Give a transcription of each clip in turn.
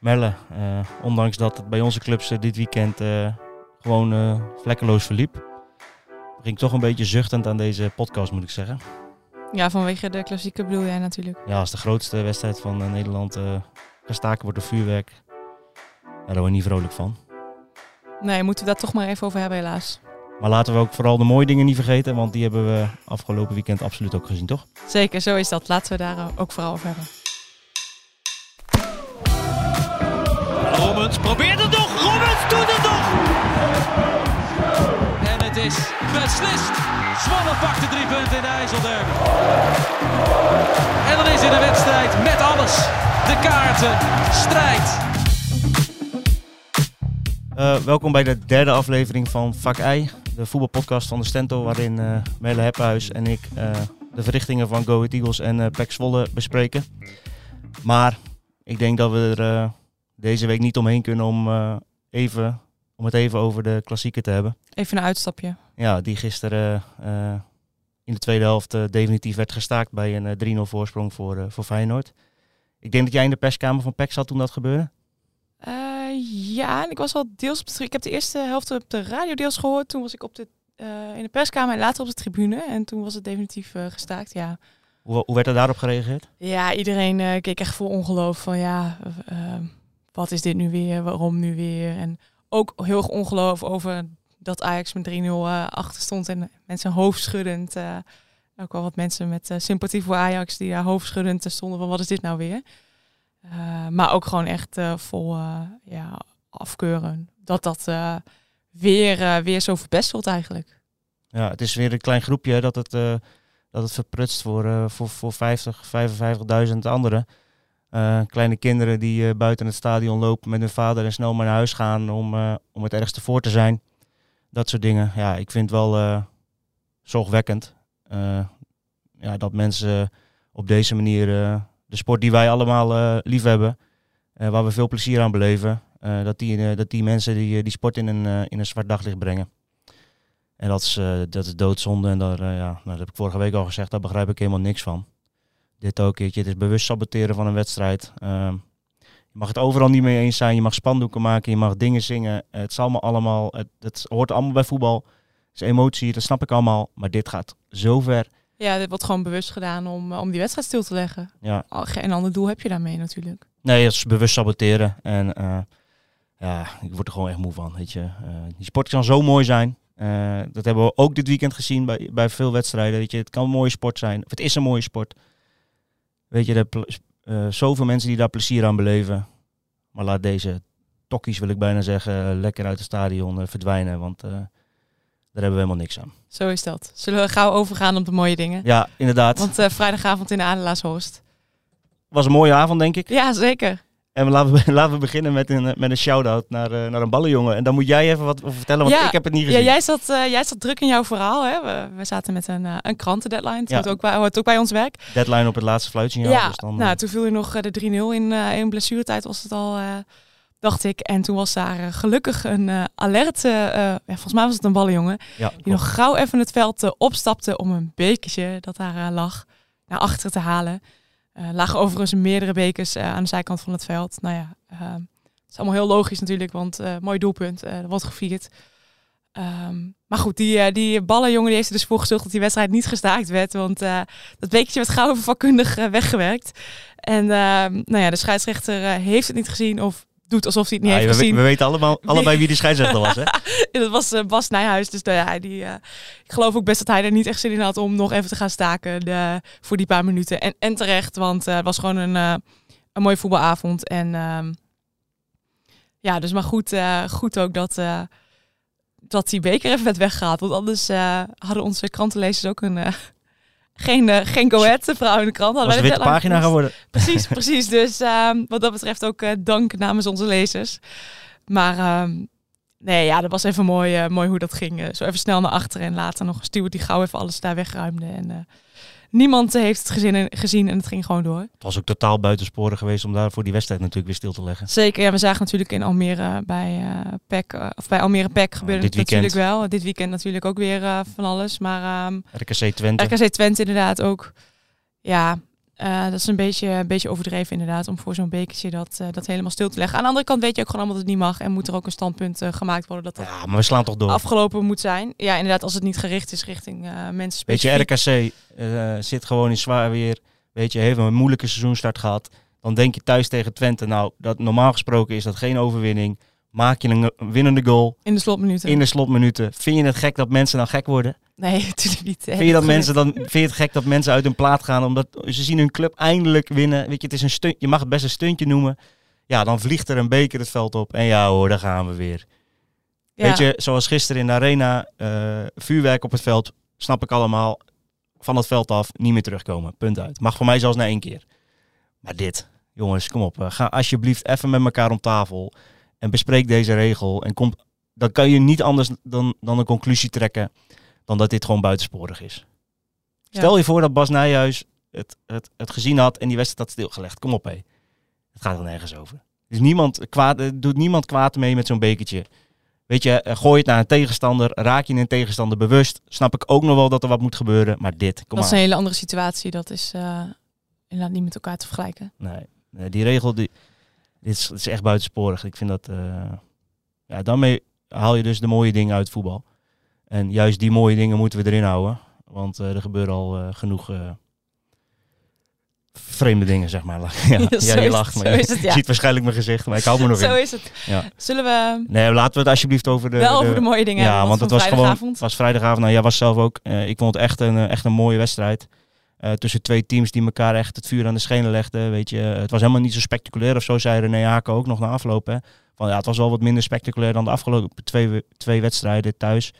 Melle, eh, ondanks dat het bij onze clubs eh, dit weekend eh, gewoon vlekkeloos verliep, ging ik toch een beetje zuchtend aan deze podcast, moet ik zeggen. Ja, vanwege de klassieke bedoel jij natuurlijk. Ja, als de grootste wedstrijd van Nederland gestaken wordt door vuurwerk, ja, daar word je niet vrolijk van. Nee, moeten we daar toch maar even over hebben helaas. Maar laten we ook vooral de mooie dingen niet vergeten, want die hebben we afgelopen weekend absoluut ook gezien, toch? Zeker, zo is dat. Laten we daar ook vooral over hebben. Probeert het nog. Rommens doet het nog. En het is beslist. Zwolle pakt de drie punten in de IJsselderby. En dan is in de wedstrijd met alles. De kaarten, strijd. Eh, welkom bij de derde aflevering van Vak I, de voetbalpodcast van de Stento, waarin eh Melle Heppenhuis en ik eh, de verrichtingen van Go Ahead Eagles en eh PEC Zwolle bespreken. Maar ik denk dat we er deze week niet omheen kunnen om, eh, even, om het even over de klassieker te hebben. Even een uitstapje. Ja, die gisteren eh, in de tweede helft eh, definitief werd gestaakt bij een eh, 3-0 voorsprong voor, voor Feyenoord. Ik denk dat jij in de perskamer van PEC zat toen dat gebeurde. Ja, en ik was wel deels op de... Ik heb de eerste helft op de radio deels gehoord. Toen was ik op de, in de perskamer en later op de tribune. En toen was het definitief gestaakt, ja. Hoe, hoe werd er daarop gereageerd? Ja, iedereen keek echt vol ongeloof van ja, wat is dit nu weer? Waarom nu weer? En ook heel erg ongeloof over dat Ajax met 3-0 eh, achter stond en mensen hoofdschuddend. eh ook wel wat mensen met eh, sympathie voor Ajax die hoofdschuddend stonden van wat is dit nou weer? Maar ook gewoon echt vol ja, afkeuren. Dat dat weer, weer zo verpest wordt eigenlijk. Ja, het is weer een klein groepje dat het, dat het verprutst voor, voor, voor 50, 55.000 anderen. Eh, kleine kinderen die eh, buiten het stadion lopen met hun vader en snel maar naar huis gaan om, eh, om het ergste voor te zijn. Dat soort dingen. Ja, ik vind wel zorgwekkend ja, dat mensen op deze manier de sport die wij allemaal lief hebben, waar we veel plezier aan beleven, dat, die, dat die mensen die, die sport in een, in een zwart daglicht brengen. En dat is, dat is doodzonde. En daar, ja, dat heb ik vorige week al gezegd, daar begrijp ik helemaal niks van. Dit ook een keertje. Het is bewust saboteren van een wedstrijd. Ehm, je mag het overal niet mee eens zijn. Je mag spandoeken maken. Je mag dingen zingen. Het is allemaal allemaal. Het, het hoort allemaal bij voetbal. Het is emotie, dat snap ik allemaal. Maar dit gaat zo ver. Ja, dit wordt gewoon bewust gedaan om, om die wedstrijd stil te leggen. Ja. Geen ander doel heb je daarmee natuurlijk. Nee, het is bewust saboteren. En eh, ja, ik word er gewoon echt moe van. Weet je. Eh, die sport kan zo mooi zijn. Eh, dat hebben we ook dit weekend gezien bij, bij veel wedstrijden. Weet je. Het kan een mooie sport zijn. Of het is een mooie sport. Weet je, er eh, zoveel mensen die daar plezier aan beleven. Maar laat deze tokkies, wil ik bijna zeggen, lekker uit het stadion eh, verdwijnen. Want eh, daar hebben we helemaal niks aan. Zo is dat. Zullen we gauw overgaan op de mooie dingen? Ja, inderdaad. Want vrijdagavond in de Adelaarshorst. was een mooie avond, denk ik. Ja, zeker. En we laten, we, laten we beginnen met een, met een shout-out naar, eh, naar een ballenjongen. En dan moet jij even wat over vertellen, want Ja, ik heb het niet Ja, gezien. jij zat, eh, jij zat druk in jouw verhaal. Hè? We, we zaten met een, eh, een krantendeadline. Het Ja. hoort, ook bij, hoort ook bij ons werk. Deadline op het laatste fluitsignaal. Ja, dus dan, nou, toen viel er nog de 3-0 in, in blessuretijd was het al, dacht ik. En toen was daar gelukkig een alert, eh, ja, volgens mij was het een ballenjongen, ja, die nog gauw even het veld opstapte om een bekertje dat daar lag naar achter te halen. Eh lagen overigens meerdere bekers eh, aan de zijkant van het veld. Nou ja, eh, het is allemaal heel logisch natuurlijk, want mooi doelpunt, er wordt gevierd. Ehm, maar goed, die, die ballenjongen die heeft er dus voor gezorgd dat die wedstrijd niet gestaakt werd. Want dat bekertje werd gauw even vakkundig weggewerkt. En ehm, nou ja, de scheidsrechter heeft het niet gezien of doet alsof hij het niet Ah, heeft we, gezien. we weten allemaal, allebei wie de scheidsrechter was, hè? dat was eh, Bas Nijhuis. Dus nou ja, die, eh, ik geloof ook best dat hij er niet echt zin in had om nog even te gaan staken de, voor die paar minuten. En, en terecht, want eh, het was gewoon een, een mooie voetbalavond. En ehm, ja, dus maar goed, goed ook dat, dat die beker even werd weggehaald. Want anders hadden onze krantenlezers ook een... geen, eh, geen go-ahead vrouw in de krant. Hadden Was een witte de pagina deadline geworden. Precies, precies. Dus ehm, wat dat betreft ook eh, dank namens onze lezers. Maar ehm, nee, ja, dat was even mooi, eh, mooi hoe dat ging. Zo even snel naar achteren en later nog een steward die gauw even alles daar wegruimde. En niemand heeft het gezien, gezien en het ging gewoon door. Het was ook totaal buitensporen geweest om daar voor die wedstrijd natuurlijk weer stil te leggen. Zeker, ja, we zagen natuurlijk in Almere bij uh, PEC, uh, of bij Almere PEC gebeurde dit het natuurlijk wel. Dit weekend natuurlijk ook weer uh, van alles. Maar um, RKC Twente. RKC Twente inderdaad ook. Ja, Eh, dat is een beetje, een beetje overdreven inderdaad, om voor zo'n bekertje dat, eh, dat helemaal stil te leggen. Aan de andere kant weet je ook gewoon allemaal dat het niet mag en moet er ook een standpunt eh, gemaakt worden dat dat Ja, maar we slaan toch door. afgelopen moet zijn. Ja, inderdaad, als het niet gericht is richting mensen Weet je, specifiek. RKC zit gewoon in zwaar weer. Weet je, heeft een moeilijke seizoenstart gehad. Dan denk je thuis tegen Twente. Nou, dat, normaal gesproken is dat geen overwinning. Maak je een een winnende goal In de slotminuten. in de slotminuten. Vind je het gek dat mensen dan gek worden? Nee, natuurlijk niet. Vind je, dat mensen dan, vind je het gek dat mensen uit hun plaat gaan omdat ze zien hun club eindelijk winnen? Weet je, het is een stunt, je mag het best een stuntje noemen. Ja, dan vliegt er een beker het veld op. En ja hoor, daar gaan we weer. Ja. Weet je, zoals gisteren in de arena, eh, vuurwerk op het veld, snap ik allemaal. Van het veld af, niet meer terugkomen. Punt uit. Mag voor mij zelfs na één keer. Maar dit, jongens, kom op. ga alsjeblieft even met elkaar om tafel en bespreek deze regel. En kom, dan kan je niet anders dan, dan een conclusie trekken dan dat dit gewoon buitensporig is. Ja. Stel je voor dat Bas Nijhuis het, het, het gezien had en die wedstrijd had stilgelegd. Kom op, hé. Het gaat er nergens over. Dus niemand kwaad, doet niemand kwaad mee met zo'n bekertje. Weet je, eh, gooi het naar een tegenstander, raak je een tegenstander bewust. Snap ik ook nog wel dat er wat moet gebeuren, maar dit, kom dat is een hele andere situatie. Dat is eh, inderdaad niet met elkaar te vergelijken. Nee, die regel, die, dit is, dit is echt buitensporig. Ik vind dat, eh, ja, daarmee haal je dus de mooie dingen uit voetbal. En juist die mooie dingen moeten we erin houden. Want eh, er gebeuren al eh, genoeg eh, vreemde dingen, zeg maar. ja, Ja, ja, zo je lacht, het, maar zo je is het, ja. ziet waarschijnlijk mijn gezicht, maar ik hou me nog Zo in. is het. Ja. Zullen we Nee, laten we het alsjeblieft over de... wel de- over de mooie dingen ja, want het was gewoon vrijdagavond? het was vrijdagavond. Nou, jij was zelf ook. Ik vond het echt een, echt een mooie wedstrijd. Tussen twee teams die elkaar echt het vuur aan de schenen legden. Weet je, het was helemaal niet zo spectaculair of zo, zei René Haken ook nog na afloop. Hè. Van, ja, het was wel wat minder spectaculair dan de afgelopen twee, we- twee wedstrijden thuis.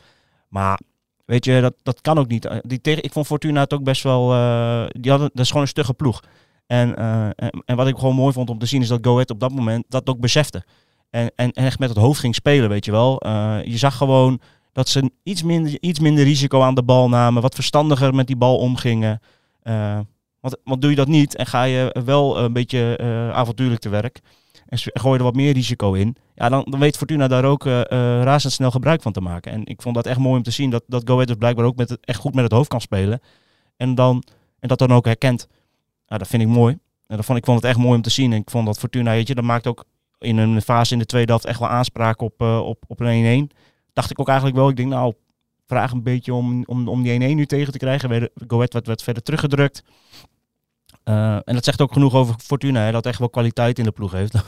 Maar weet je, dat, dat kan ook niet. Eh, Die tegen, ik vond Fortuna het ook best wel... eh, die hadden, dat is gewoon een stugge ploeg. En, eh, en, en wat ik gewoon mooi vond om te zien is dat Go op dat moment dat ook besefte. En, en, en echt met het hoofd ging spelen, weet je wel. Je zag gewoon dat ze iets minder, iets minder risico aan de bal namen. Wat verstandiger met die bal omgingen. Want, want doe je dat niet en ga je wel een beetje avontuurlijk te werk. En gooi er wat meer risico in. Ja, dan, dan weet Fortuna daar ook eh eh, razendsnel gebruik van te maken. En ik vond dat echt mooi om te zien dat, dat Go dus blijkbaar ook met het, echt goed met het hoofd kan spelen. En, dan, en dat dan ook herkent. Ja, dat vind ik mooi. En dat vond, ik vond het echt mooi om te zien. En ik vond dat Fortuna, weet je, dat maakt ook in een fase in de tweede helft echt wel aanspraak op, eh, op, op een 1-1. Dacht ik ook eigenlijk wel. Ik denk, nou, vraag een beetje om, om, om die 1-1 nu tegen te krijgen. Go Ahead werd, werd verder teruggedrukt. Eh, en dat zegt ook genoeg over Fortuna, hè, dat echt wel kwaliteit in de ploeg heeft.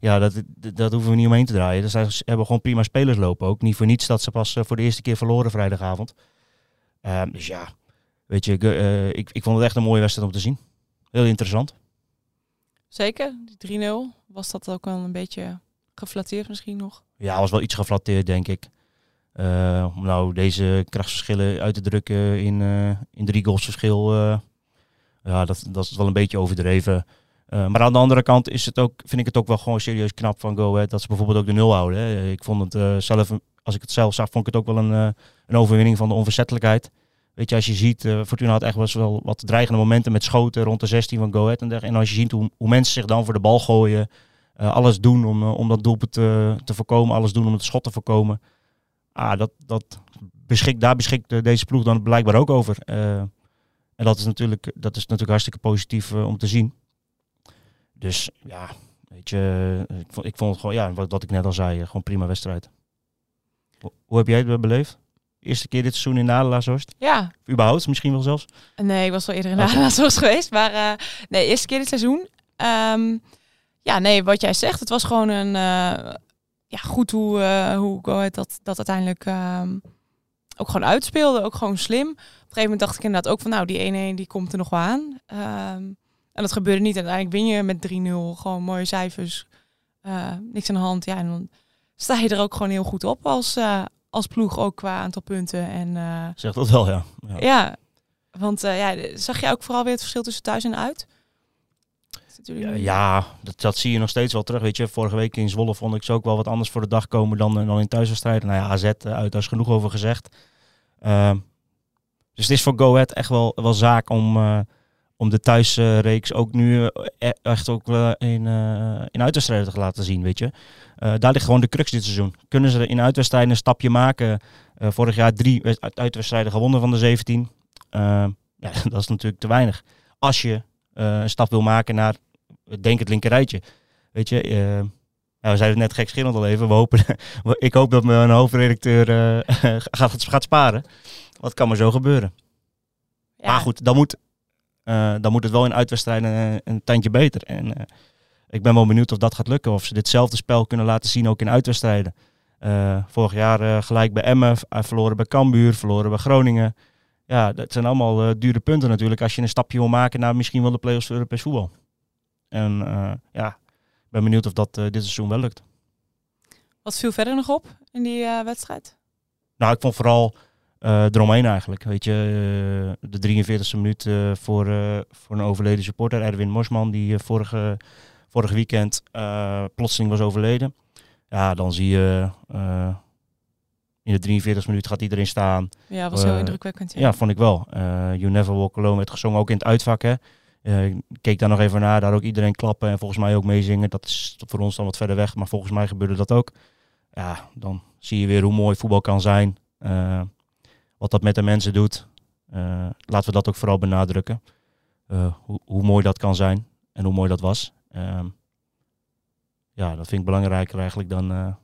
ja, dat, dat, hoeven we niet omheen te draaien. Dus zij hebben gewoon prima spelers lopen ook. Niet voor niets dat ze pas eh, voor de eerste keer verloren vrijdagavond. Eh, dus ja, weet je, ik, eh, ik, ik vond het echt een mooie wedstrijd om te zien. Heel interessant. Zeker, die 3-0. Was dat ook wel een beetje geflatteerd misschien nog? Ja, was wel iets geflatteerd, denk ik. Om nou deze krachtsverschillen uit te drukken in, in drie goals verschil. Ja, dat, dat is wel een beetje overdreven. Eh, maar aan de andere kant is het ook, vind ik het ook wel gewoon serieus knap van Go Ahead dat ze bijvoorbeeld ook de nul houden. Hè. Ik vond het eh, zelf, als ik het zelf zag, vond ik het ook wel een, eh, een overwinning van de onverzettelijkheid. Weet je, als je ziet, Fortuna had echt wel wat dreigende momenten met schoten rond de 16 van Go Ahead. En, en als je ziet hoe, hoe mensen zich dan voor de bal gooien, alles doen om, om dat doelpunt te, te voorkomen, alles doen om het schot te voorkomen. Ah, dat, dat daar beschikt deze ploeg dan blijkbaar ook over. En dat is natuurlijk, dat is natuurlijk hartstikke positief eh, om te zien. Dus ja, weet je, eh, ik vond, ik vond het gewoon, ja, wat, wat ik net al zei, eh, gewoon prima wedstrijd. Hoe, hoe heb jij het beleefd? Eerste keer dit seizoen in de Adelaarshorst? Ja, Überhaupt, misschien wel zelfs? nee, ik was wel eerder in. Adelaarshorst geweest. Maar nee, eerste keer dit seizoen. Ehm, ja, nee, wat jij zegt, het was gewoon een... ja, goed hoe, eh hoe Go dat, dat uiteindelijk ehm, ook gewoon uitspeelde. Ook gewoon slim. Op een gegeven moment dacht ik inderdaad ook van... Nou, die 1-1 die komt er nog wel aan. Ehm, en dat gebeurde niet. Uiteindelijk win je met 3-0. Gewoon mooie cijfers. Eh, niks aan de hand. Ja, en dan sta je er ook gewoon heel goed op als, eh, als ploeg. Ook qua aantal punten. En eh, Zeg dat wel, ja. ja. ja, want ja, zag je ook vooral weer het verschil tussen thuis en uit? Natuurlijk Ja, ja, dat, dat zie je nog steeds wel terug. Weet je, vorige week in Zwolle vond ik ze ook wel wat anders voor de dag komen dan, eh, dan in thuiswedstrijden. Nou ja, AZ eh, uit, daar is genoeg over gezegd. Ehm, dus het is voor Go Ahead echt wel, wel zaak om, eh, om de thuisreeks ook nu e- echt ook wel in, eh, in uitwedstrijden te laten zien, weet je. Daar ligt gewoon de crux dit seizoen. Kunnen ze in uitwedstrijden een stapje maken? Vorig jaar drie wed- uitwedstrijden gewonnen van de 17. Ehm, ja, dat is natuurlijk te weinig. Als je een stap wil maken naar, denk het linkerrijtje. Weet je, ja, we zeiden het net gekschillend al even. We hopen, ik hoop dat mijn hoofdredacteur uh, gaat, gaat sparen. Wat kan maar zo gebeuren. Ja. Maar goed, dan moet, dan moet het wel in uitwedstrijden een, een tandje beter. En ik ben wel benieuwd of dat gaat lukken. Of ze ditzelfde spel kunnen laten zien ook in uitwedstrijden. vorig jaar gelijk bij Emmen, verloren bij Cambuur, verloren bij Groningen ja, dat zijn allemaal dure punten natuurlijk als je een stapje wil maken naar misschien wel de play-offs voor Europees voetbal. En uh, ja, ik ben benieuwd of dat uh, dit seizoen wel lukt. Wat viel verder nog op in die wedstrijd? Nou, ik vond vooral eromheen eigenlijk. Weet je, de 43e minuut voor, voor een overleden supporter, Erwin Mosman, die vorige, vorige weekend plotseling was overleden. Ja, dan zie je in de 43 minuten gaat iedereen staan. Ja, was heel uh, indrukwekkend. Ja. ja. vond ik wel. Uh, you Never Walk Alone werd gezongen, ook in het uitvak. Hè. Uh, ik keek daar nog even naar, daar ook iedereen klappen en volgens mij ook meezingen. Dat is voor ons dan wat verder weg, maar volgens mij gebeurde dat ook. Ja, dan zie je weer hoe mooi voetbal kan zijn. wat dat met de mensen doet. laten we dat ook vooral benadrukken. Hoe, hoe, mooi dat kan zijn en hoe mooi dat was. Ehm, ja, dat vind ik belangrijker eigenlijk dan,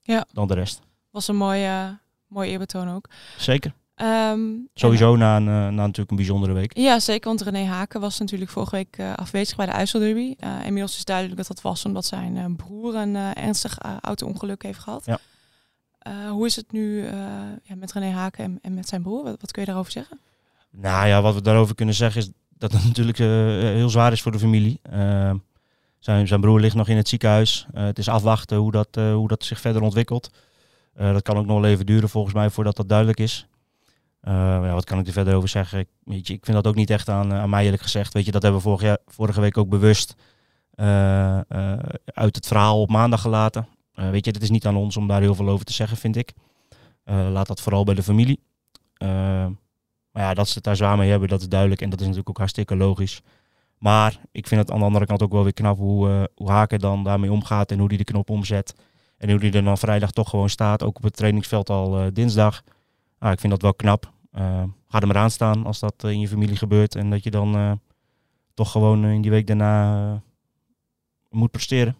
ja. dan de rest was een mooie, mooie eerbetoon ook. Zeker. Um, Sowieso na, een, eh, na natuurlijk een bijzondere week. Ja, zeker. Want René Haken was natuurlijk vorige week uh, afwezig bij de IJsselderby. Uh, inmiddels is duidelijk dat dat was omdat zijn broer een ernstig auto-ongeluk heeft gehad. Ja. hoe is het nu ja, met René Haken en, en, met zijn broer? Wat, wat, kun je daarover zeggen? Nou ja, wat we daarover kunnen zeggen is dat het natuurlijk heel zwaar is voor de familie. Ehm, zijn, zijn broer ligt nog in het ziekenhuis. het is afwachten hoe dat, hoe dat zich verder ontwikkelt. Dat kan ook nog wel even duren volgens mij voordat dat duidelijk is. Uh, ja, wat kan ik er verder over zeggen? Ik, weet je, ik vind dat ook niet echt aan, aan mij eerlijk gezegd. Weet je, dat hebben we vorig jaar, vorige week ook bewust uh, uit het verhaal op maandag gelaten. weet je, het is niet aan ons om daar heel veel over te zeggen, vind ik. laat dat vooral bij de familie. maar ja, dat ze het daar zwaar mee hebben, dat is duidelijk. En dat is natuurlijk ook hartstikke logisch. Maar ik vind het aan de andere kant ook wel weer knap hoe, hoe Haken dan daarmee omgaat en hoe hij de knop omzet. En hoe die er dan vrijdag toch gewoon staat, ook op het trainingsveld al dinsdag. Ah, ik vind dat wel knap. Uh, ga er maar aan staan als dat uh, in je familie gebeurt. En dat je dan toch gewoon in die week daarna moet presteren.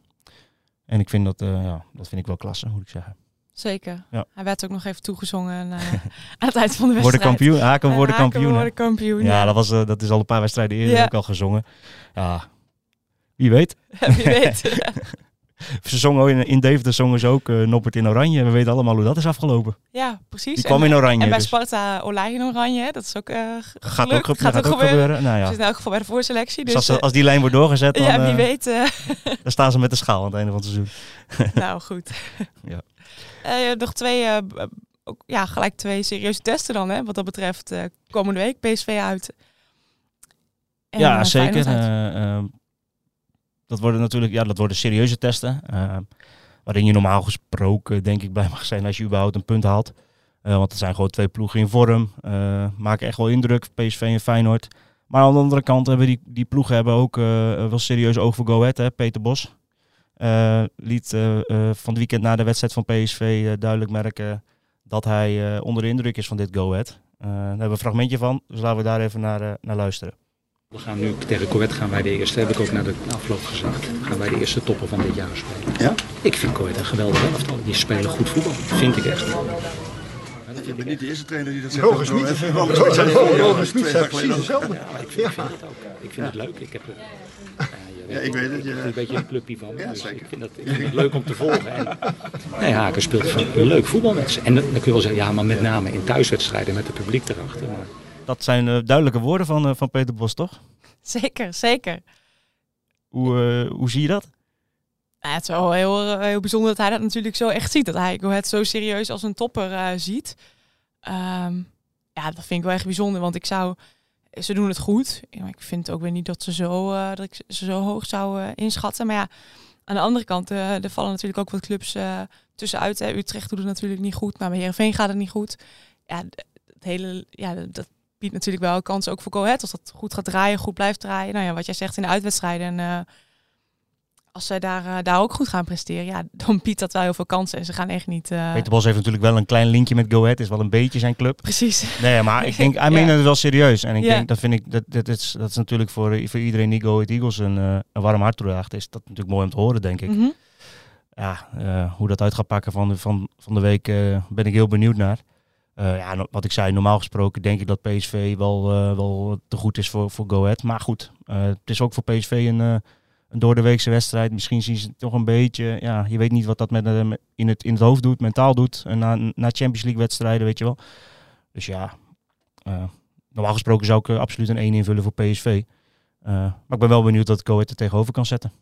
En ik vind dat, ja, dat vind ik wel klasse, moet ik zeggen. Zeker. Ja. Hij werd ook nog even toegezongen aan het eind van de wedstrijd. Worden kampioen. Haken worden kampioen. worden kampioen. Ja, Dat, was, dat is al een paar wedstrijden eerder ook al gezongen. Ja, wie weet. wie weet. Ze zongen in, in Deventer zongen ze ook uh, Noppert in Oranje. We weten allemaal hoe dat is afgelopen. Ja, precies. Die kwam in Oranje. En bij dus. Sparta Olij in Oranje. Dat is ook, uh, gaat ook, gaat, gaat ook, gebeuren. Nou, ja. Dus in elk geval bij de voorselectie. Dus, dus als, als, die lijn wordt doorgezet, dan, ja, wie weet, dan staan ze met de schaal aan het einde van het seizoen. nou, goed. ja. nog twee, ook, ja, gelijk twee serieuze testen dan, hè, wat dat betreft. komende week PSV uit. En, ja, zeker dat worden natuurlijk ja, dat worden serieuze testen. Uh, waarin je normaal gesproken denk ik blij mag zijn als je überhaupt een punt haalt. Uh, want het zijn gewoon twee ploegen in vorm. Uh, maken echt wel indruk, PSV en Feyenoord. Maar aan de andere kant hebben die, die ploegen hebben ook wel serieus oog voor Go Ahead. Hè? Peter Bos liet van het weekend na de wedstrijd van PSV duidelijk merken dat hij onder de indruk is van dit Go Ahead. daar hebben we een fragmentje van, dus laten we daar even naar, naar luisteren. We gaan nu tegen Corvette gaan wij de eerste, heb ik ook naar de afloop gezegd, gaan wij de eerste toppen van dit jaar spelen. Ja? Ik vind Corvette een geweldig elftal. Die spelen goed voetbal, vind ik echt. Je bent niet de eerste trainer die dat zegt. Roger Smit. Roger Smit zegt precies hetzelfde. Ja, ik, vind, ik vind het ook. Ik vind het leuk. Ik heb ja, ik weet het. Je... een beetje een clubje van. Ja, dus ik vind, het, ik vind het leuk om te volgen. En, nee, Haken speelt een leuk voetbal met ze. En dan, kun je wel zeggen, ja, maar met name in thuiswedstrijden met het publiek erachter. Maar, dat zijn uh, duidelijke woorden van, uh, van Peter Bos, toch? Zeker, zeker. Hoe, uh, hoe zie je dat? Ja, het is wel heel, heel bijzonder dat hij dat natuurlijk zo echt ziet. Dat hij het zo serieus als een topper ziet. Um, ja, dat vind ik wel echt bijzonder. Want ik zou... Ze doen het goed. Ik vind ook weer niet dat ze zo, dat ik ze zo hoog zou inschatten. Maar ja, aan de andere kant, er vallen natuurlijk ook wat clubs tussenuit. Hè. Utrecht doet het natuurlijk niet goed. Maar bij Heerenveen gaat het niet goed. Ja, het hele, ja, dat, biedt natuurlijk wel kans ook voor Go Ahead. Als dat goed gaat draaien, goed blijft draaien. Nou ja, wat jij zegt in de uitwedstrijden. En, uh, als zij daar, eh, daar ook goed gaan presteren, ja, dan biedt dat wel heel veel kansen. En ze gaan echt niet... eh, Peter Bos heeft natuurlijk wel een klein linkje met Go Ahead. Is wel een beetje zijn club. Precies. Nee, maar ik denk, hij meent het wel serieus. En ik Ja. denk, dat vind ik, dat, dat, is, dat is natuurlijk voor, voor iedereen die Go Ahead Eagles een, eh, een warm hart toedraagt. Is dat natuurlijk mooi om te horen, denk ik. Mhm. Ja, eh, hoe dat uit gaat pakken van de, van, van de week eh, ben ik heel benieuwd naar. Eh, ja, wat ik zei, normaal gesproken denk ik dat PSV wel, eh, wel te goed is voor, voor Go Ahead. Maar goed, eh, het is ook voor PSV een, een door de weekse wedstrijd. Misschien zien ze het toch een beetje, ja, je weet niet wat dat met, in, het, in het hoofd doet, mentaal doet. En na, na Champions League wedstrijden, weet je wel. Dus ja, normaal gesproken zou ik absoluut een 1 invullen voor PSV. Maar ik ben wel benieuwd dat Go Ahead er tegenover kan zetten.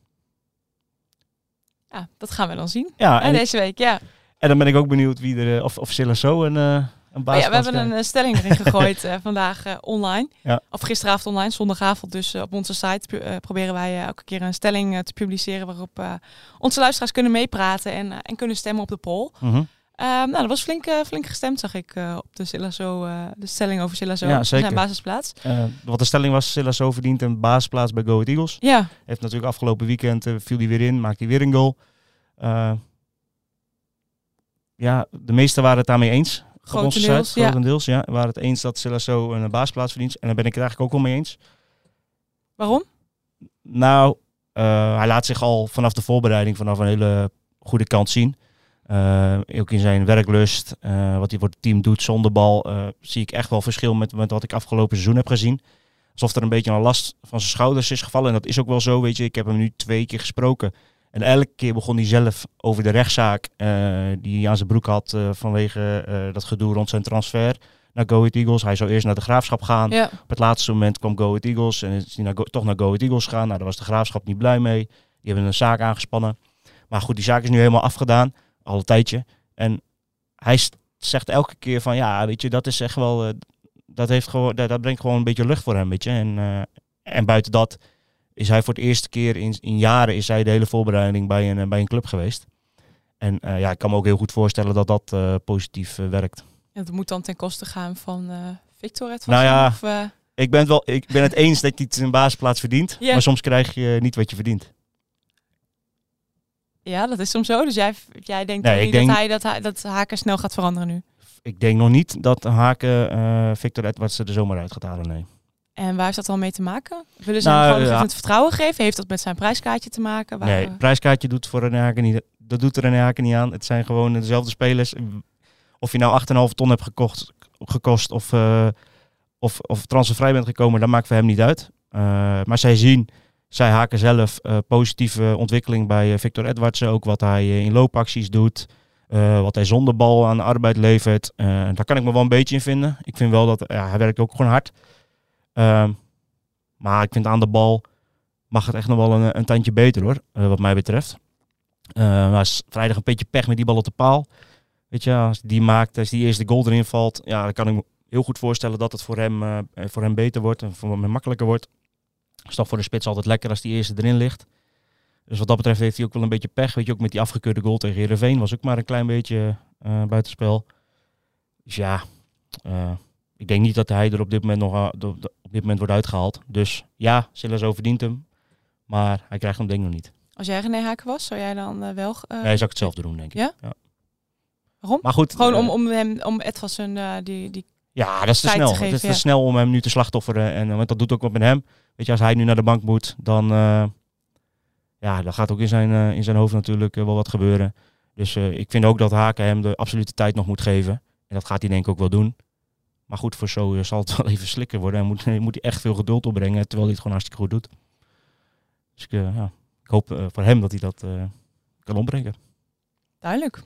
Ja, dat gaan we dan zien. Ja, en, deze week, ja. en dan ben ik ook benieuwd wie er, of, of Silla zo een, een baas ja, we hebben een eh, stelling erin gegooid eh, vandaag eh, online. Ja. Of gisteravond online, zondagavond. Dus op onze site proberen wij elke keer een stelling te publiceren waarop onze luisteraars kunnen meepraten en, en kunnen stemmen op de poll. Mhm. Ehm, nou, dat was flink, flink gestemd, zag ik, op de, de stelling over Silazo. Ja, zeker. Zijn basisplaats. Wat de stelling was, Silla zo verdient een basisplaats bij Go Ahead Eagles. Ja, Heeft natuurlijk afgelopen weekend, viel hij weer in, maakt hij weer een goal. Ja, de meesten waren het daarmee eens. Grotendeels. Ja. grotendeels, ja. Waren het eens dat Silla zo een basisplaats verdient. En daar ben ik het eigenlijk ook wel mee eens. Waarom? Nou, eh, hij laat zich al vanaf de voorbereiding vanaf een hele goede kant zien. Eh, ook in zijn werklust, eh, wat hij voor het team doet zonder bal, zie ik echt wel verschil met, met wat ik afgelopen seizoen heb gezien. Alsof er een beetje een last van zijn schouders is gevallen. En dat is ook wel zo, weet je. Ik heb hem nu twee keer gesproken. En elke keer begon hij zelf over de rechtszaak eh, die hij aan zijn broek had eh, vanwege eh, dat gedoe rond zijn transfer naar Go Ahead Eagles. Hij zou eerst naar de Graafschap gaan. Ja. Op het laatste moment kwam Go Ahead Eagles en is hij naar toch naar Go Ahead Eagles gegaan. Nou, daar was de Graafschap niet blij mee. Die hebben een zaak aangespannen. Maar goed, die zaak is nu helemaal afgedaan. Al een tijdje. En hij zegt elke keer van, ja, weet je, dat is echt wel... dat, heeft gewoon, dat, dat brengt gewoon een beetje lucht voor hem, weet je. En, en buiten dat is hij voor het eerste keer in, in jaren... is hij de hele voorbereiding bij een, eh, bij een club geweest. En eh, ja, ik kan me ook heel goed voorstellen dat dat eh, positief werkt. Ja, Dat moet dan ten koste gaan van Victor het Nou ja. Of, Ik ben, het wel, ik ben het eens dat hij zijn basisplaats verdient. Maar soms krijg je niet wat je verdient. ja, dat is soms zo. Dus jij, jij denkt Nee, niet denk- dat, hij, dat, hij, dat Haken snel gaat veranderen nu. Ik denk nog niet dat Haken Victor Edwards er zomaar uit gaat halen, nee. En waar heeft dat dan mee te maken? Willen ze Nou, hem gewoon ja. het vertrouwen geven? Heeft dat met zijn prijskaartje te maken? Waar, Nee, prijskaartje doet voor René Haken niet. Dat doet er René Haken niet aan. Het zijn gewoon dezelfde spelers. Of je nou 8,5 ton hebt gekocht, gekost of, eh, of, of transfervrij bent gekomen, dat maakt voor hem niet uit. Eh, maar zij zien, zij haken zelf eh, positieve ontwikkeling bij Victor Edwardsen. Ook wat hij in loopacties doet. wat hij zonder bal aan arbeid levert. Daar kan ik me wel een beetje in vinden. Ik vind wel dat ja, hij werkt ook gewoon hard. Ehm, maar ik vind aan de bal mag het echt nog wel een, een tandje beter hoor, eh, wat mij betreft. Eh maar is vrijdag een beetje pech met die bal op de paal. Weet je, als die maakt, als die eerste goal erin valt, ja, dan kan ik me heel goed voorstellen dat het voor hem, eh, voor hem beter wordt en voor hem makkelijker wordt. is toch voor de spits altijd lekker als die eerste erin ligt. Dus wat dat betreft heeft hij ook wel een beetje pech. Weet je, ook met die afgekeurde goal tegen Heerenveen was ook maar een klein beetje eh buitenspel. Dus ja, eh, ik denk niet dat hij er op dit moment nog eh, op dit moment wordt uitgehaald. Dus ja, Silas verdient hem. Maar hij krijgt hem denk ik nog niet. Als jij René Haken was, zou jij dan eh, wel... eh, Nee, zou ik hetzelfde doen, denk ik. Ja? Waarom? Maar goed. Gewoon eh, om, om hem, om Edvassen eh die, die... Ja, dat is te snel. te geven, het is te snel om hem nu te slachtofferen. En, eh, want dat doet ook wat met hem. Weet je, als hij nu naar de bank moet, dan, eh, ja, dan gaat ook in zijn, eh, in zijn hoofd natuurlijk eh, wel wat gebeuren. Dus eh, ik vind ook dat Haken hem de absolute tijd nog moet geven. En dat gaat hij denk ik ook wel doen. Maar goed, voor zo eh, zal het wel even slikken worden. En moet, moet hij echt veel geduld opbrengen, terwijl hij het gewoon hartstikke goed doet. Dus ik, eh, ja, ik hoop eh, voor hem dat hij dat kan opbrengen. Duidelijk.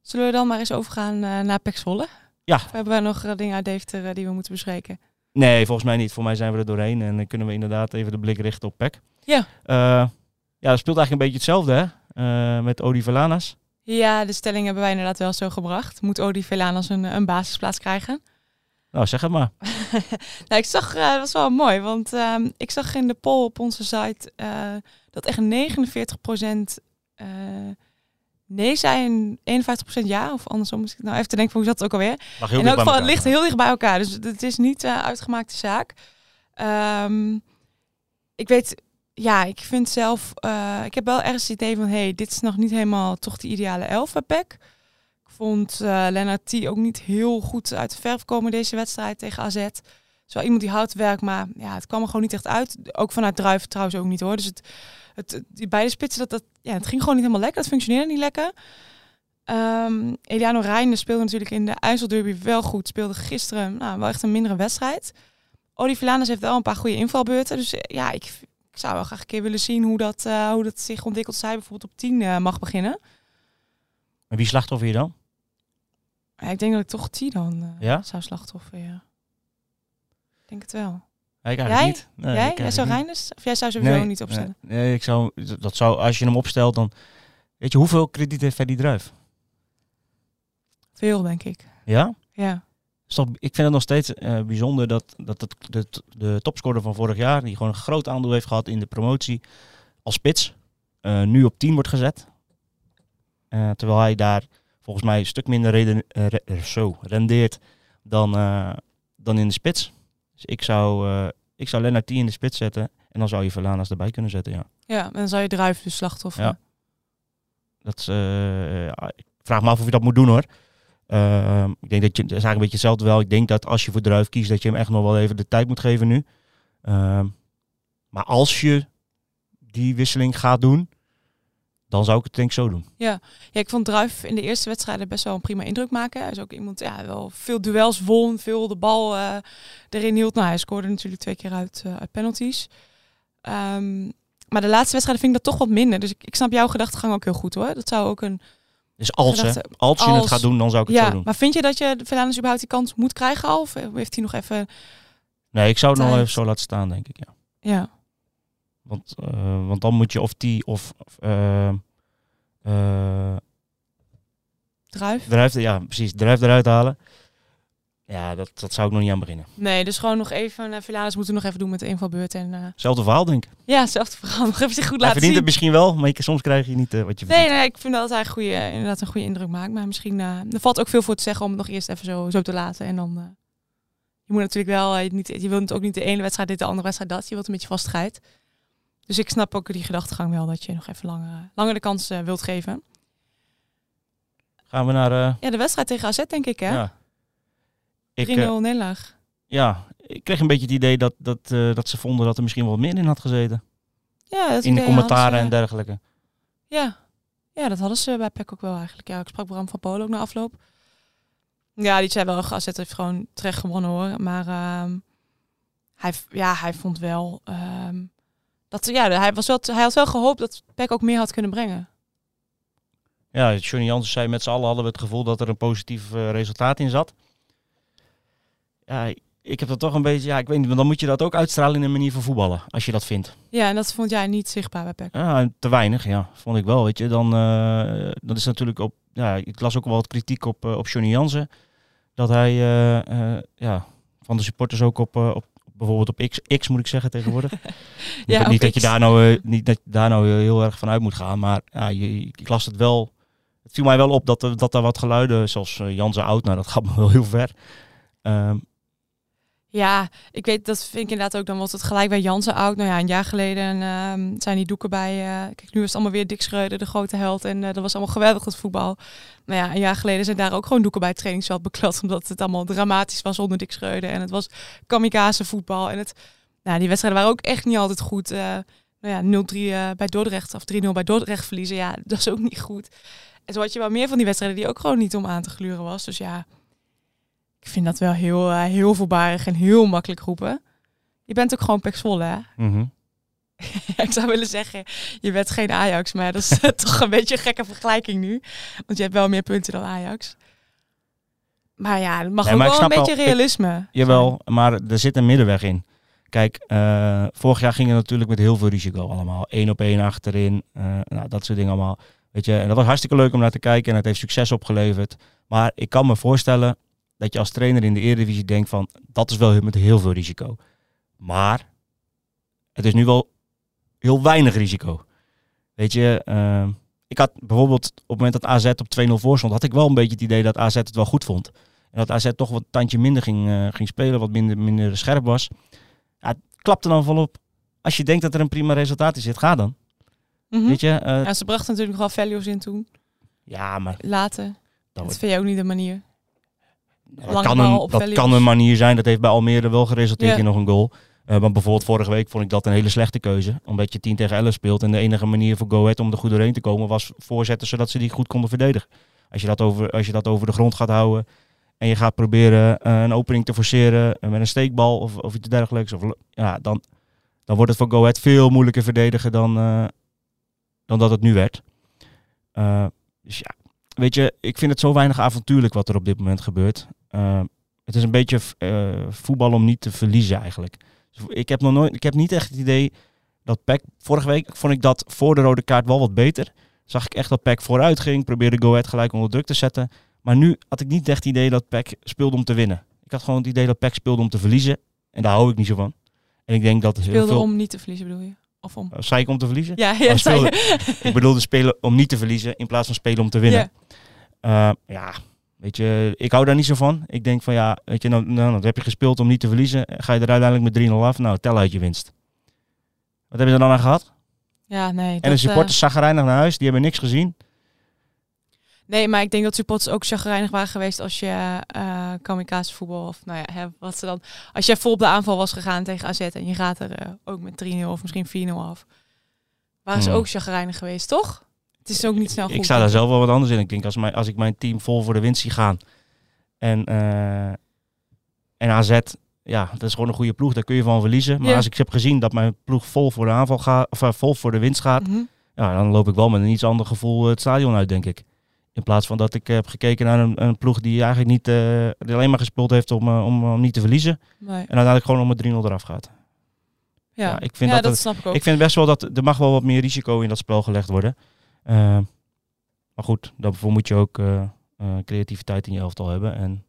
Zullen we dan maar eens overgaan naar Pek Zwolle? Ja. Of hebben we nog dingen uit Deventer die we moeten bespreken? Nee, volgens mij niet. Voor mij zijn we er doorheen. En dan kunnen we inderdaad even de blik richten op PEC. Ja. Ja, dat speelt eigenlijk een beetje hetzelfde, hè? Met Odi Verlanas. Ja, de stelling hebben wij inderdaad wel zo gebracht. Moet Odi Velanas een, een basisplaats krijgen? Nou, zeg het maar. nou, ik zag, eh, dat was wel mooi, want ehm, ik zag in de poll op onze site eh, dat echt 49% eh nee zei en 51% ja. Of andersom, moest ik nou even te denken van hoe zat het ook alweer. In elk geval, het ligt heel dicht bij elkaar. Dus het is niet uitgemaakte zaak. Ehm, ik weet ja, ik vind zelf, ik heb wel ergens het idee van, hey, dit is nog niet helemaal toch de ideale elf bij PEC. Ik vond uh, Lennart T ook niet heel goed uit de verf komen deze wedstrijd tegen AZ. Zo iemand die houdt werk, maar ja, het kwam er gewoon niet echt uit. Ook vanuit Druif trouwens ook niet hoor. Dus het, het, die beide spitsen, dat, dat, ja, het ging gewoon niet helemaal lekker. Het functioneerde niet lekker. Um, Eliano Reijnen speelde natuurlijk in de IJsselderby wel goed. Speelde gisteren nou, wel echt een mindere wedstrijd. Olivier heeft wel een paar goede invalbeurten. Dus ja, ik, ik zou wel graag een keer willen zien hoe dat, uh, hoe dat zich ontwikkelt. Zij bijvoorbeeld op 10 uh, mag beginnen. En wie slachtoffer je dan? Ja, ik denk dat ik toch 10 dan uh, ja? zou slachtoffer, ja. Ik denk het wel. Ja, ik jij? niet. Nee, jij? jij zou Reinders? Of jij zou sowieso nee, niet opstellen? Nee, nee, ik zou, dat zou, als je hem opstelt, dan... Weet je, hoeveel krediet heeft Freddy Druif? Veel, denk ik. Ja? Ja. Ik vind het nog steeds uh, bijzonder dat, dat het, de, de topscorer van vorig jaar, die gewoon een groot aandeel heeft gehad in de promotie als spits, uh, nu op 10 wordt gezet. Uh, terwijl hij daar volgens mij een stuk minder reden, re, zo, rendeert dan, dan in de spits. Dus ik zou, ik zou Lennart 10 in de spits zetten en dan zou je Verlanas erbij kunnen zetten, ja. Ja, en dan zou je Druif dus slachtoffer. Ja. Dat ja, ik vraag me af of je dat moet doen hoor. Uh, ik denk dat je, dat is eigenlijk een beetje hetzelfde wel. Ik denk dat als je voor Druif kiest, dat je hem echt nog wel even de tijd moet geven nu. Uh, maar als je die wisseling gaat doen, dan zou ik het denk ik zo doen. Ja. ja, ik vond Druif in de eerste wedstrijden best wel een prima indruk maken. Hij is ook iemand, ja, wel veel duels won, veel de bal uh, erin hield. Nou, hij scoorde natuurlijk twee keer uit, uh, uit penalties. Um, maar de laatste wedstrijden vind ik dat toch wat minder. Dus ik, ik snap jouw gedachtegang ook heel goed hoor. Dat zou ook een dus als, hè, als je het gaat doen, dan zou ik het ja, zo doen. Maar vind je dat je Verlaners überhaupt die kans moet krijgen al? Of heeft hij nog even... Nee, ik zou het nog even zo laten staan, denk ik, ja. Ja. Want, uh, want dan moet je of die of... Uh, uh, Druif? Druif, ja, precies. Druif eruit halen. Ja, dat, dat zou ik nog niet aan beginnen. Nee, dus gewoon nog even... Uh, moeten we nog even doen met de invalbeurt. En. Zelfde verhaal, denk ik. Ja, hetzelfde verhaal. Nog even zich goed Hij laten verdient zien. het misschien wel, maar je, soms krijg je niet wat je verdient. Nee, nee, ik vind dat hij goede, inderdaad een goede indruk maakt. Maar misschien... er valt ook veel voor te zeggen om het nog eerst even zo, zo te laten. En dan... je moet natuurlijk wel... je, niet, je wilt ook niet de ene wedstrijd dit, de andere wedstrijd dat. Je wilt een beetje vastheid. Dus ik snap ook die gedachtegang wel dat je nog even langer, langer de kans wilt geven. Gaan we naar... Ja, de wedstrijd tegen AZ, denk ik, hè? Ja. 3-0 uh, nederlaag. Ja, ik kreeg een beetje het idee dat, dat, dat ze vonden dat er misschien wel meer in had gezeten. Ja, dat in de commentaren ze, en dergelijke. Ja. ja, dat hadden ze bij PEC ook wel eigenlijk. Ja, ik sprak Bram van Polen ook na afloop. Ja, die zei wel, AZ heeft gewoon terecht gewonnen hoor. Maar uh, hij, ja, hij vond wel... Uh, dat, ja, hij, was wel, hij had wel gehoopt dat PEC ook meer had kunnen brengen. Ja, Johnny Jansen zei met z'n allen hadden we het gevoel dat er een positief uh, resultaat in zat ja, ik heb dat toch een beetje, ja, ik weet niet, maar dan moet je dat ook uitstralen in een manier van voetballen, als je dat vindt. Ja, en dat vond jij niet zichtbaar bij PEC? Ja, te weinig, ja, vond ik wel, weet je. Dan, uh, dat is natuurlijk op, ja, ik las ook wel wat kritiek op, uh, op Johnny Jansen, dat hij, ja, van de supporters ook op, op bijvoorbeeld op X, X moet ik zeggen tegenwoordig. ja, niet, niet dat je daar nou, niet dat je daar nou heel erg van uit moet gaan, maar ja, je, ik las het wel, het viel mij wel op dat, dat er wat geluiden, zoals Jansen oud, nou dat gaat me wel heel ver. Um, ja, ik weet, dat vind ik inderdaad ook. Dan was het gelijk bij Jansen oud. Nou ja, een jaar geleden uh, zijn die doeken bij... Uh, kijk, nu is het allemaal weer Dick Schreuder, de grote held. En uh, dat was allemaal geweldig, het voetbal. Nou ja, een jaar geleden zijn daar ook gewoon doeken bij het trainingsveld beklad. Omdat het allemaal dramatisch was onder Dick Schreuder. En het was kamikaze voetbal. En het, nou, die wedstrijden waren ook echt niet altijd goed. nou ja, 0-3 bij Dordrecht of 3-0 bij Dordrecht verliezen. Ja, dat is ook niet goed. En zo had je wel meer van die wedstrijden die ook gewoon niet om aan te gluren was. Dus ja... Ik vind dat wel heel, uh, heel voorbarig en heel makkelijk roepen. Je bent ook gewoon Pek Zwolle, hè? Mm -hmm. ik zou willen zeggen, je bent geen Ajax, maar dat is toch een beetje een gekke vergelijking nu. Want je hebt wel meer punten dan Ajax. Maar ja, het mag nee, ook wel een beetje wel, realisme. Ik, jawel, maar er zit een middenweg in. Kijk, uh, vorig jaar ging het natuurlijk met heel veel risico allemaal. Eén op één achterin, uh, nou, dat soort dingen allemaal. Weet je, en dat was hartstikke leuk om naar te kijken en het heeft succes opgeleverd. Maar ik kan me voorstellen dat je als trainer in de Eredivisie denkt van dat is wel met heel veel risico. Maar het is nu wel heel weinig risico. Weet je, uh, ik had bijvoorbeeld op het moment dat AZ op 2-0 voor stond, had ik wel een beetje het idee dat AZ het wel goed vond. En dat AZ toch wat tandje minder ging, uh, ging spelen, wat minder, minder scherp was. Ja, het klapte dan volop als je denkt dat er een prima resultaat in zit, ga dan. Mhm. Weet je? eh, Ja, ze brachten natuurlijk nog wel values in toen. ja, maar Later. dat, Dat vind je ook niet de manier. Dat kan, een, dat kan een manier zijn. Dat heeft bij Almere wel geresulteerd Ja. in nog een goal. Eh, maar bijvoorbeeld vorige week vond ik dat een hele slechte keuze. Omdat je 10 tegen 11 speelt. En de enige manier voor Go Ahead om er goed doorheen te komen was voorzetten zodat ze die goed konden verdedigen. Als je dat over, als je dat over de grond gaat houden en je gaat proberen eh, een opening te forceren eh, met een steekbal of, of iets dergelijks. Of, ja, dan, dan wordt het voor Go Ahead veel moeilijker verdedigen dan, dan dat het nu werd. Dus ja, weet je, ik vind het zo weinig avontuurlijk wat er op dit moment gebeurt. Eh, het is een beetje eh, voetbal om niet te verliezen eigenlijk. Dus ik heb nog nooit, ik heb niet echt het idee dat PEC, vorige week vond ik dat voor de rode kaart wel wat beter. Zag ik echt dat PEC vooruit ging, probeerde Go Ahead gelijk onder druk te zetten. Maar nu had ik niet echt het idee dat PEC speelde om te winnen. Ik had gewoon het idee dat PEC speelde om te verliezen. En daar hou ik niet zo van. En ik denk dat heel Speelde veel... om niet te verliezen, bedoel je? Of om? Uh, zei ik om te verliezen? Ja, ja, Oh, speelde- je. Ik bedoelde spelen om niet te verliezen in plaats van spelen om te winnen. Ja. Eh, ja, weet je, ik hou daar niet zo van. Ik denk van ja, weet je, nou, nou, dan heb je gespeeld om niet te verliezen. Ga je er uiteindelijk met 3-0 af. Nou, tel uit je winst. Wat hebben ze er dan aan gehad? Ja, nee. en dat, de supporters eh, zagrijnig naar huis. Die hebben niks gezien. nee, maar ik denk dat supporters ook chagrijnig waren geweest als je eh kamikaze voetbal of nou ja, hè, wat ze dan. Als je vol op de aanval was gegaan tegen AZ en je gaat er ook met 3-0 of misschien 4-0 af. Waren ze Hmm. ook chagrijnig geweest, toch? Het is ook niet snel goed. ik sta daar zelf wel wat anders in. Ik denk als, mijn, als ik mijn team vol voor de winst zie gaan. En, eh, en AZ, ja, dat is gewoon een goede ploeg. Daar kun je van verliezen. Maar Ja. als ik heb gezien dat mijn ploeg vol voor de aanval gaat, of eh, vol voor de winst gaat. Mhm. Ja, dan loop ik wel met een iets ander gevoel het stadion uit, denk ik. In plaats van dat ik heb gekeken naar een, een ploeg die eigenlijk niet, eh, die alleen maar gespeeld heeft om, om, om niet te verliezen. Nee. En uiteindelijk gewoon om met 3-0 eraf gaat. Ja, ja, ik vind ja, dat dat, het- snap ik ook. Ik vind best wel dat er mag wel wat meer risico in dat spel gelegd worden. Eh, maar goed, daarvoor moet je ook eh, eh, creativiteit in je elftal hebben. En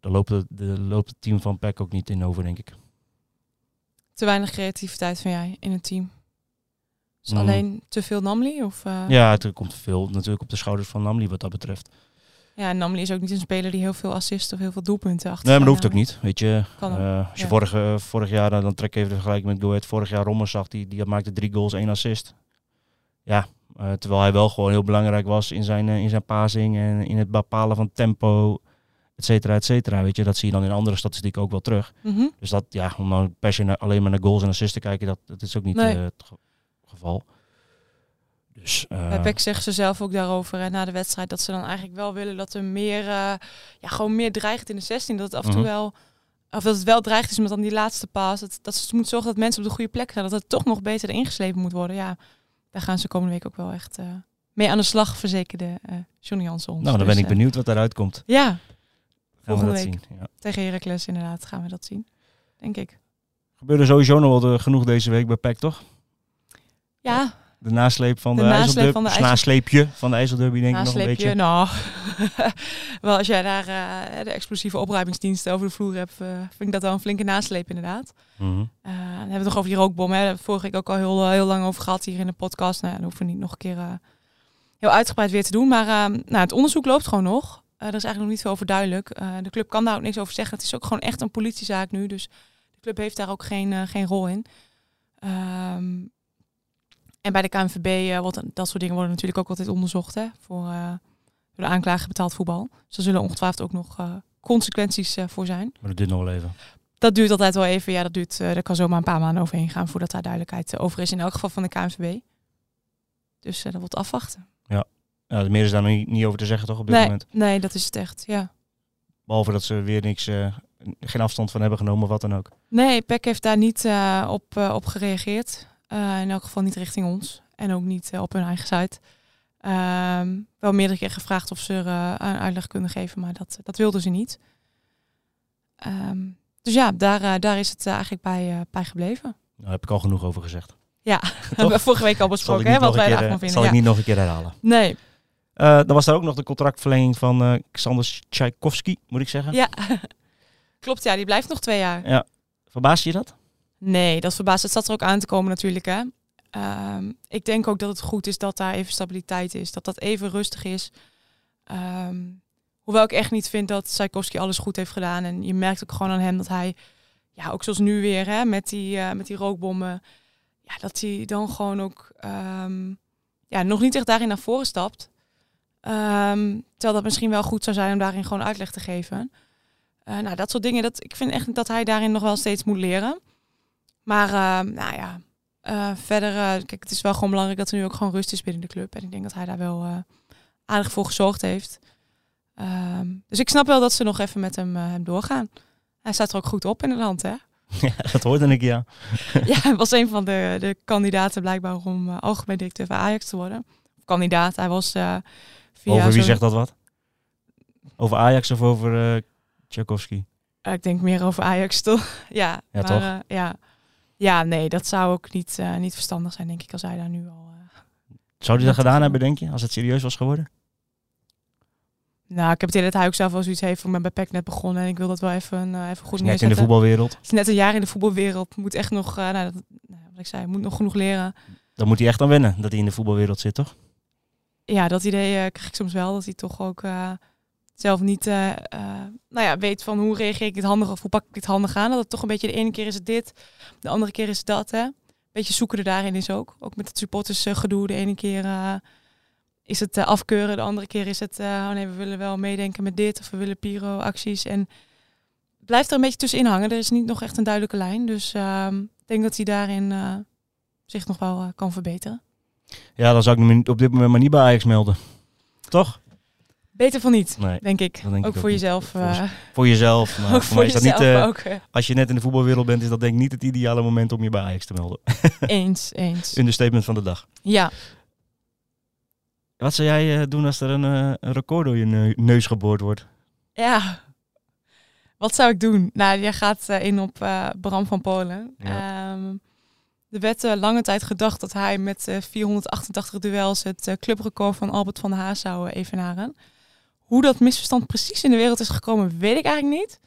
daar loopt het, de, loopt het team van PEC ook niet in over, denk ik. Te weinig creativiteit van jij in het team. Is Mm. alleen te veel Namli? Of, Ja, het komt veel natuurlijk op de schouders van Namli wat dat betreft. ja, Namli is ook niet een speler die heel veel assists of heel veel doelpunten achter. Nee, maar dat hoeft ook niet. Weet je, als je ja. vorige, vorig jaar, dan trek ik even de vergelijking met Go Ahead. Vorig jaar Rommers zag, die, die maakte drie goals, één assist. Ja, eh, terwijl hij wel gewoon heel belangrijk was in zijn, eh, in zijn passing en in het bepalen van tempo, et cetera, et cetera. Weet je, dat zie je dan in andere statistieken ook wel terug. Mhm. Dus dat, ja, om nou per se naar- alleen maar naar goals en assists te kijken, dat, dat is ook niet Nee. eh, het ge- geval. Dus, PEC zeggen ze zelf ook daarover hè, na de wedstrijd dat ze dan eigenlijk wel willen dat er meer, ja, gewoon meer dreigt in de 16. Dat het af en toe Mhm. wel, of dat het wel dreigt is met dan die laatste paas. Dat, dat ze moeten zorgen dat mensen op de goede plek gaan. Dat het toch nog beter ingeslepen moet worden. Ja, daar gaan ze komende week ook wel echt eh, mee aan de slag, verzekerde eh Johnny Jansen ons. nou, dan Dus, ben ik eh, benieuwd wat daaruit komt. Ja, Gaan we dat week zien. Ja. tegen Heracles inderdaad gaan we dat zien. Denk ik. Gebeurde sowieso nog wel de- genoeg deze week bij PEC, toch? Ja, De nasleep van de, De nasleep van de nasleepje van de IJsselderby, denk ik nog een beetje. Nou, wel als jij daar eh, de explosieve opruimingsdiensten over de vloer hebt, eh, vind ik dat wel een flinke nasleep inderdaad. Mhm. Eh, dan hebben we het nog over die rookbom. Hè. Daar hebben we vorige week ook al heel, heel lang over gehad hier in de podcast. Nou, ja, dan hoeven we niet nog een keer eh, heel uitgebreid weer te doen. Maar eh, nou, het onderzoek loopt gewoon nog. Eh, er is eigenlijk nog niet veel over duidelijk. Eh, de club kan daar ook niks over zeggen. Het is ook gewoon echt een politiezaak nu. Dus de club heeft daar ook geen, geen rol in. Ehm, en bij de KNVB uh, wordt dat soort dingen worden natuurlijk ook altijd onderzocht. Hè, voor uh, door de aanklager betaald voetbal. Dus er zullen ongetwijfeld ook nog uh, consequenties voor zijn. Maar dat duurt nog wel even. Dat duurt altijd wel even. Ja, dat duurt. Er kan zomaar een paar maanden overheen gaan voordat daar duidelijkheid over is. In elk geval van de KNVB. Dus dat wordt afwachten. Ja. ja, meer is daar niet, niet over te zeggen toch op dit nee, moment. Nee, dat is het echt. Ja. Behalve dat ze weer niks, geen afstand van hebben genomen, wat dan ook. Nee, PEC heeft daar niet uh, op, uh, op gereageerd. Uh, in elk geval niet richting ons. En ook niet uh, op hun eigen site. Um, wel meerdere keer gevraagd of ze er uh, een uitleg kunnen geven, maar dat, dat wilden ze niet. Um, dus ja, daar, daar is het eigenlijk bij, bij gebleven. Daar heb ik al genoeg over gezegd. Ja, hebben we vorige week al besproken, hè, wat wij daarvan vinden. Zal ja. ik niet nog een keer herhalen. Nee. Uh, dan was er ook nog de contractverlenging van uh, Xander Tchaikovsky, moet ik zeggen. Ja, klopt ja, die blijft nog twee jaar. Ja. Verbaast je dat? Nee, dat verbaast. Het zat er ook aan te komen natuurlijk. Hè. Um, ik denk ook dat het goed is dat daar even stabiliteit is. Dat dat even rustig is. Um, hoewel ik echt niet vind dat Tchaikovsky alles goed heeft gedaan. En je merkt ook gewoon aan hem dat hij ja, ook zoals nu weer hè, met, die, met die rookbommen. Ja, dat hij dan gewoon ook ehm, ja, nog niet echt daarin naar voren stapt. Terwijl dat misschien wel goed zou zijn om daarin gewoon uitleg te geven. Uh, nou, dat soort dingen. Dat, ik vind echt dat hij daarin nog wel steeds moet leren. Maar uh, nou ja, uh, verder, kijk, het is wel gewoon belangrijk dat er nu ook gewoon rust is binnen de club. En ik denk dat hij daar wel aardig voor gezorgd heeft. Um, dus ik snap wel dat ze nog even met hem, hem doorgaan. Hij staat er ook goed op in het land, hè? Ja, dat hoorde ik, ja. ja, hij was een van de, de kandidaten blijkbaar om algemeen directeur van Ajax te worden. kandidaat, hij was over wie zegt dat wat? Over Ajax of over uh, Tchaikovsky? Ik denk meer over Ajax toch? ja, ja, maar, toch? Ja. Ja, nee, dat zou ook niet, niet verstandig zijn, denk ik, als hij daar nu al. zou hij dat gedaan hebben, denk je, als het serieus was geworden? Nou, ik heb het idee dat hij ook zelf wel zoiets heeft. Ik ben bij PEC net begonnen en ik wil dat wel even, uh, even goed Net in de voetbalwereld. Het is net een jaar in de voetbalwereld. Moet echt nog, uh, nou, dat, nou, wat ik zei, moet nog genoeg leren. Dan moet hij echt aan wennen dat hij in de voetbalwereld zit, toch? ja, dat idee uh, krijg ik soms wel. Dat hij toch ook uh, zelf niet uh, nou ja, weet van hoe reageer ik dit handig of hoe pak ik dit handig aan. Dat het toch een beetje de ene keer is het dit, de andere keer is het dat. Hè. Beetje zoeken er daarin is ook. Ook met het supporters gedoe. De ene keer is het afkeuren, de andere keer is het oh nee, we willen wel meedenken met dit of we willen Piro acties. En blijft er een beetje tussenin hangen. Er is niet nog echt een duidelijke lijn. Dus ehm, ik denk dat hij daarin zich nog wel kan verbeteren. Ja, dan zou ik me op dit moment maar niet bij Ajax melden. Toch? Beter van niet, nee, denk ik. Denk ook ik voor jezelf. Voor, uh, voor, jezelf. Maar voor, mij is dat niet. Uh, ook, als je net in de voetbalwereld bent, is dat denk ik niet het ideale moment om je bij Ajax te melden. eens, eens. Understatement van de dag. Ja. Wat zou jij doen als er een, een, record door je neus geboord wordt? Ja. Wat zou ik doen? Nou, jij gaat in op Bram van Polen. Ja. Um, er werd uh, lange tijd gedacht dat hij met uh, 488 duels het uh, clubrecord van Albert van der Haas zou evenaren. Hoe dat misverstand precies in de wereld is gekomen, weet ik eigenlijk niet.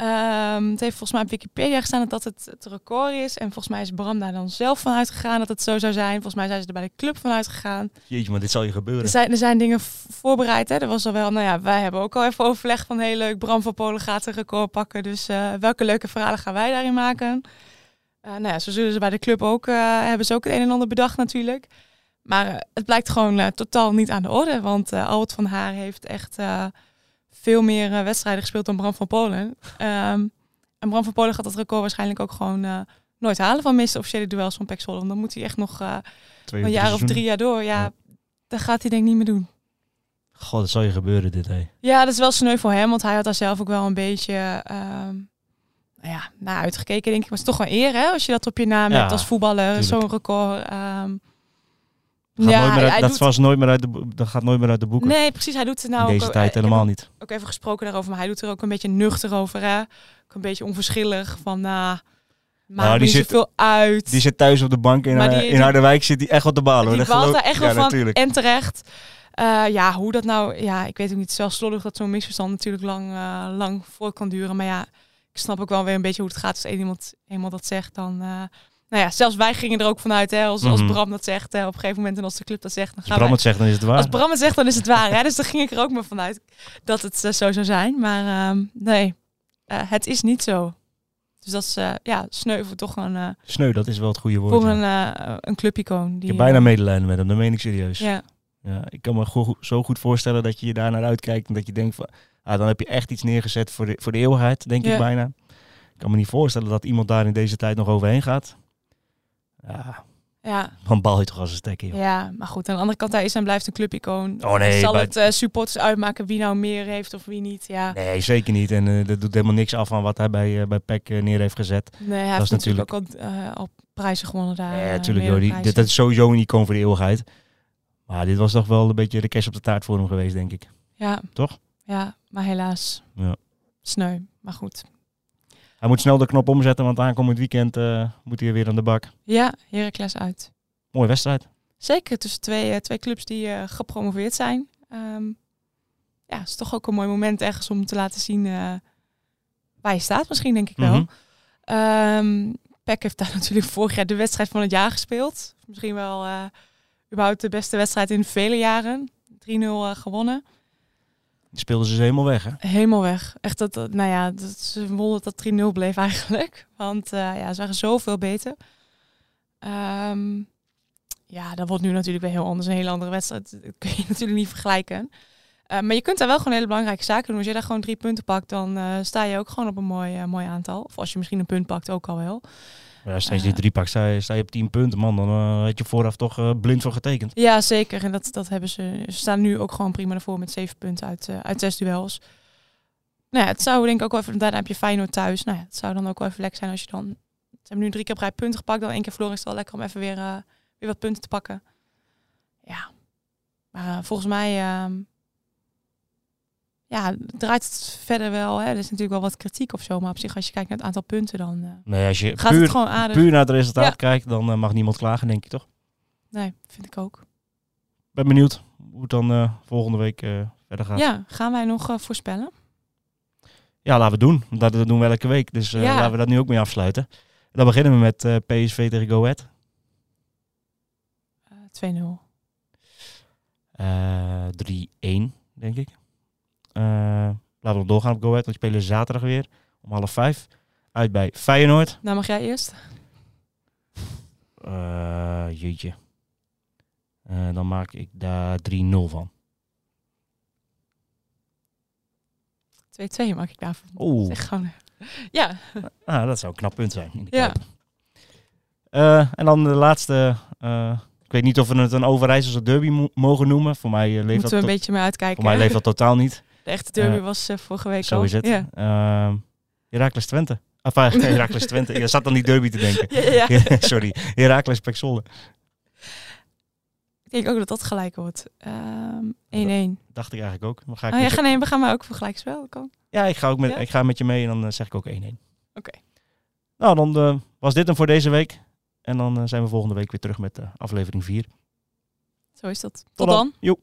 Um, het heeft volgens mij op Wikipedia gestaan dat dat het, het, record is. En volgens mij is Bram daar dan zelf van uitgegaan dat het zo zou zijn. Volgens mij zijn ze er bij de club van uitgegaan. Jeetje, maar dit zal je gebeuren. Er zijn, er zijn dingen voorbereid. Hè. Er was al wel, nou ja, wij hebben ook al even overleg van heel leuk. Bram van Polen gaat een record pakken. Dus welke leuke verhalen gaan wij daarin maken? Uh, nou ja, zo zullen ze bij de club ook, uh, hebben ze ook het een en ander bedacht natuurlijk. Maar uh, het blijkt gewoon totaal niet aan de orde. Want Albert van Haar heeft echt veel meer wedstrijden gespeeld dan Bram van Polen. Um, en Bram van Polen gaat dat record waarschijnlijk ook gewoon nooit halen van miste officiële duels van Pek Zwolle. Dan moet hij echt nog een jaar of drie jaar door. Ja, ja, dat gaat hij denk ik niet meer doen. God, dat zal je gebeuren dit, hé. Ja, dat is wel sneu voor hem, want hij had daar zelf ook wel een beetje... Ehm, nou ja, naar uitgekeken denk ik. Maar het is toch wel eer hè, als je dat op je naam hebt als voetballer, zo'n record. Um, ja, hij, hij dat doet... was nooit meer uit de, dat gaat nooit meer uit de boeken. Nee, precies. Hij doet het nou In deze tijd helemaal niet. Ook even gesproken daarover, maar hij doet er ook een beetje nuchter over. Hè? Ook een beetje onverschillig van, nou, maakt nou, niet zit, zoveel uit. Die zit thuis op de bank in, maar die, in Harderwijk, zit die echt op de bal. Hoor. Die baalt daar echt wel van. Natuurlijk. En terecht. Uh, ja, hoe dat nou, ja, ik weet ook niet. Zelfs slordig dat zo'n misverstand natuurlijk lang, uh, lang voor kan duren. Maar ja, ik snap ook wel weer een beetje hoe het gaat. Als één iemand eenmaal dat zegt, dan... Uh, nou ja, zelfs wij gingen er ook vanuit, hè, als, als mhm. Bram dat zegt, hè, op een gegeven moment en als de club dat zegt, dan gaan Als Bram het zegt, dan is het waar. Als Bram het zegt, dan is het waar. hè, dus daar ging ik er ook maar vanuit dat het uh, zo zou zijn. Maar uh, nee, uh, het is niet zo. Dus dat is, ja, sneu voor toch een... sneu, dat is wel het goede woord. Voor een, een clubicoon. Die, ik heb bijna medelijden met hem, dat meen ik serieus. Ja. ja ik kan me go zo goed voorstellen dat je je daar naar uitkijkt en dat je denkt van, ah, dan heb je echt iets neergezet voor de, voor de eeuwigheid, denk ik bijna. Ik kan me niet voorstellen dat iemand daar in deze tijd nog overheen gaat. Ja, ja. Dan bal je toch als een stekker. Ja, maar goed, aan de andere kant, hij is en blijft een clubicoon. Oh nee. Zal het uh, supporters uitmaken wie nou meer heeft of wie niet? Ja. Nee, zeker niet. En uh, dat doet helemaal niks af van wat hij bij, uh, bij PEC neer heeft gezet. Nee, hij dat heeft natuurlijk ook al, al, prijzen gewonnen daar. Ja, natuurlijk. Joh, die, dat is sowieso een icoon voor de eeuwigheid. Maar dit was toch wel een beetje de kerst op de taart voor hem geweest, denk ik. Ja. Toch? Ja, maar helaas. Ja. Sneu. Maar goed. Hij moet snel de knop omzetten, want aankomend weekend uh, moet hij weer aan de bak. Ja, Heracles uit. Mooie wedstrijd. Zeker tussen twee, uh, twee clubs die uh, gepromoveerd zijn. Um, ja, het is toch ook een mooi moment ergens om te laten zien waar je staat misschien, denk ik wel. Mm -hmm. Peck heeft daar natuurlijk vorig jaar de wedstrijd van het jaar gespeeld. Misschien wel überhaupt de beste wedstrijd in vele jaren. 3-0 gewonnen. Speelden ze helemaal weg, hè? Helemaal weg. Echt, dat, nou ja, dat is een dat dat 3-0 bleef eigenlijk. Want eh, ja, ze waren zoveel beter. Ehm, ja, dat wordt nu natuurlijk weer heel anders. Een hele andere wedstrijd. Dat kun je natuurlijk niet vergelijken. Eh, maar je kunt daar wel gewoon hele belangrijke zaken doen. Als je daar gewoon drie punten pakt, dan eh, sta je ook gewoon op een mooi, mooi aantal. Of als je misschien een punt pakt, ook al wel. Je steeds die drie pakt, sta je, sta je op 10 punten, man. Dan eh, had je vooraf toch eh, blind voor getekend. Ja, zeker. En dat, dat hebben ze. Ze staan nu ook gewoon prima ervoor met zeven punten uit, eh, uit zes duels. Nou ja, het zou denk ik ook wel even. Daarna heb je Feyenoord thuis. Nou ja, het zou dan ook wel even lekker zijn als je dan. Ze hebben nu drie keer op rij punten gepakt. Dan één keer verloren is het wel lekker om even weer, weer wat punten te pakken. Ja. Maar volgens mij. Ja, draait het verder wel. Hè. Er is natuurlijk wel wat kritiek of zo. Maar op zich, als je kijkt naar het aantal punten, dan eh, Nee, als je gaat het puur, gewoon aardig. puur naar het resultaat Ja. kijkt, dan eh, mag niemand klagen, denk je toch? Nee, vind ik ook. Ben benieuwd hoe het dan eh, volgende week verder gaat. Ja, gaan wij nog voorspellen? Ja, laten we doen. Dat, dat doen we elke week. Dus Ja. laten we dat nu ook mee afsluiten. Dan beginnen we met PSV tegen Go Ahead. Eh 2-0. Eh 3-1, denk ik. Eh, laten we doorgaan op Go Ahead. Want die spelen zaterdag weer om half vijf. Uit bij Feyenoord. Nou, mag jij eerst? Eh, jeetje. Eh, dan maak ik daar 3-0 van. 2-2 mag ik daarvan. Oeh, gewoon. Ja, ah, dat zou een knap punt zijn. in de Ja. En dan de laatste. ik weet niet of we het een Overijsselse derby mo- mogen noemen. Voor mij, leeft moeten dat we een beetje mee uitkijken. voor mij leeft dat totaal niet. De echte derby Eh, was eh, vorige week Zo al. is het. Ja. Ehm Heracles Twente. Of uh, Heracles Twente. Je zat aan die derby te denken. Ja, ja, ja. Sorry. Heracles Pek Zwolle. Ik denk ook dat dat gelijk wordt. Ehm 1-1. Dacht ik eigenlijk ook. Maar ga ik Oh ja, ga, nee, we gaan maar ook voor gelijkspel. Ja, ik ga, ook met, Ja? ik ga met je mee en dan eh, zeg ik ook 1-1. Oké. Nou, dan eh, was dit hem voor deze week. En dan eh, zijn we volgende week weer terug met eh, aflevering 4. Zo is dat. Tot, dan. Joep.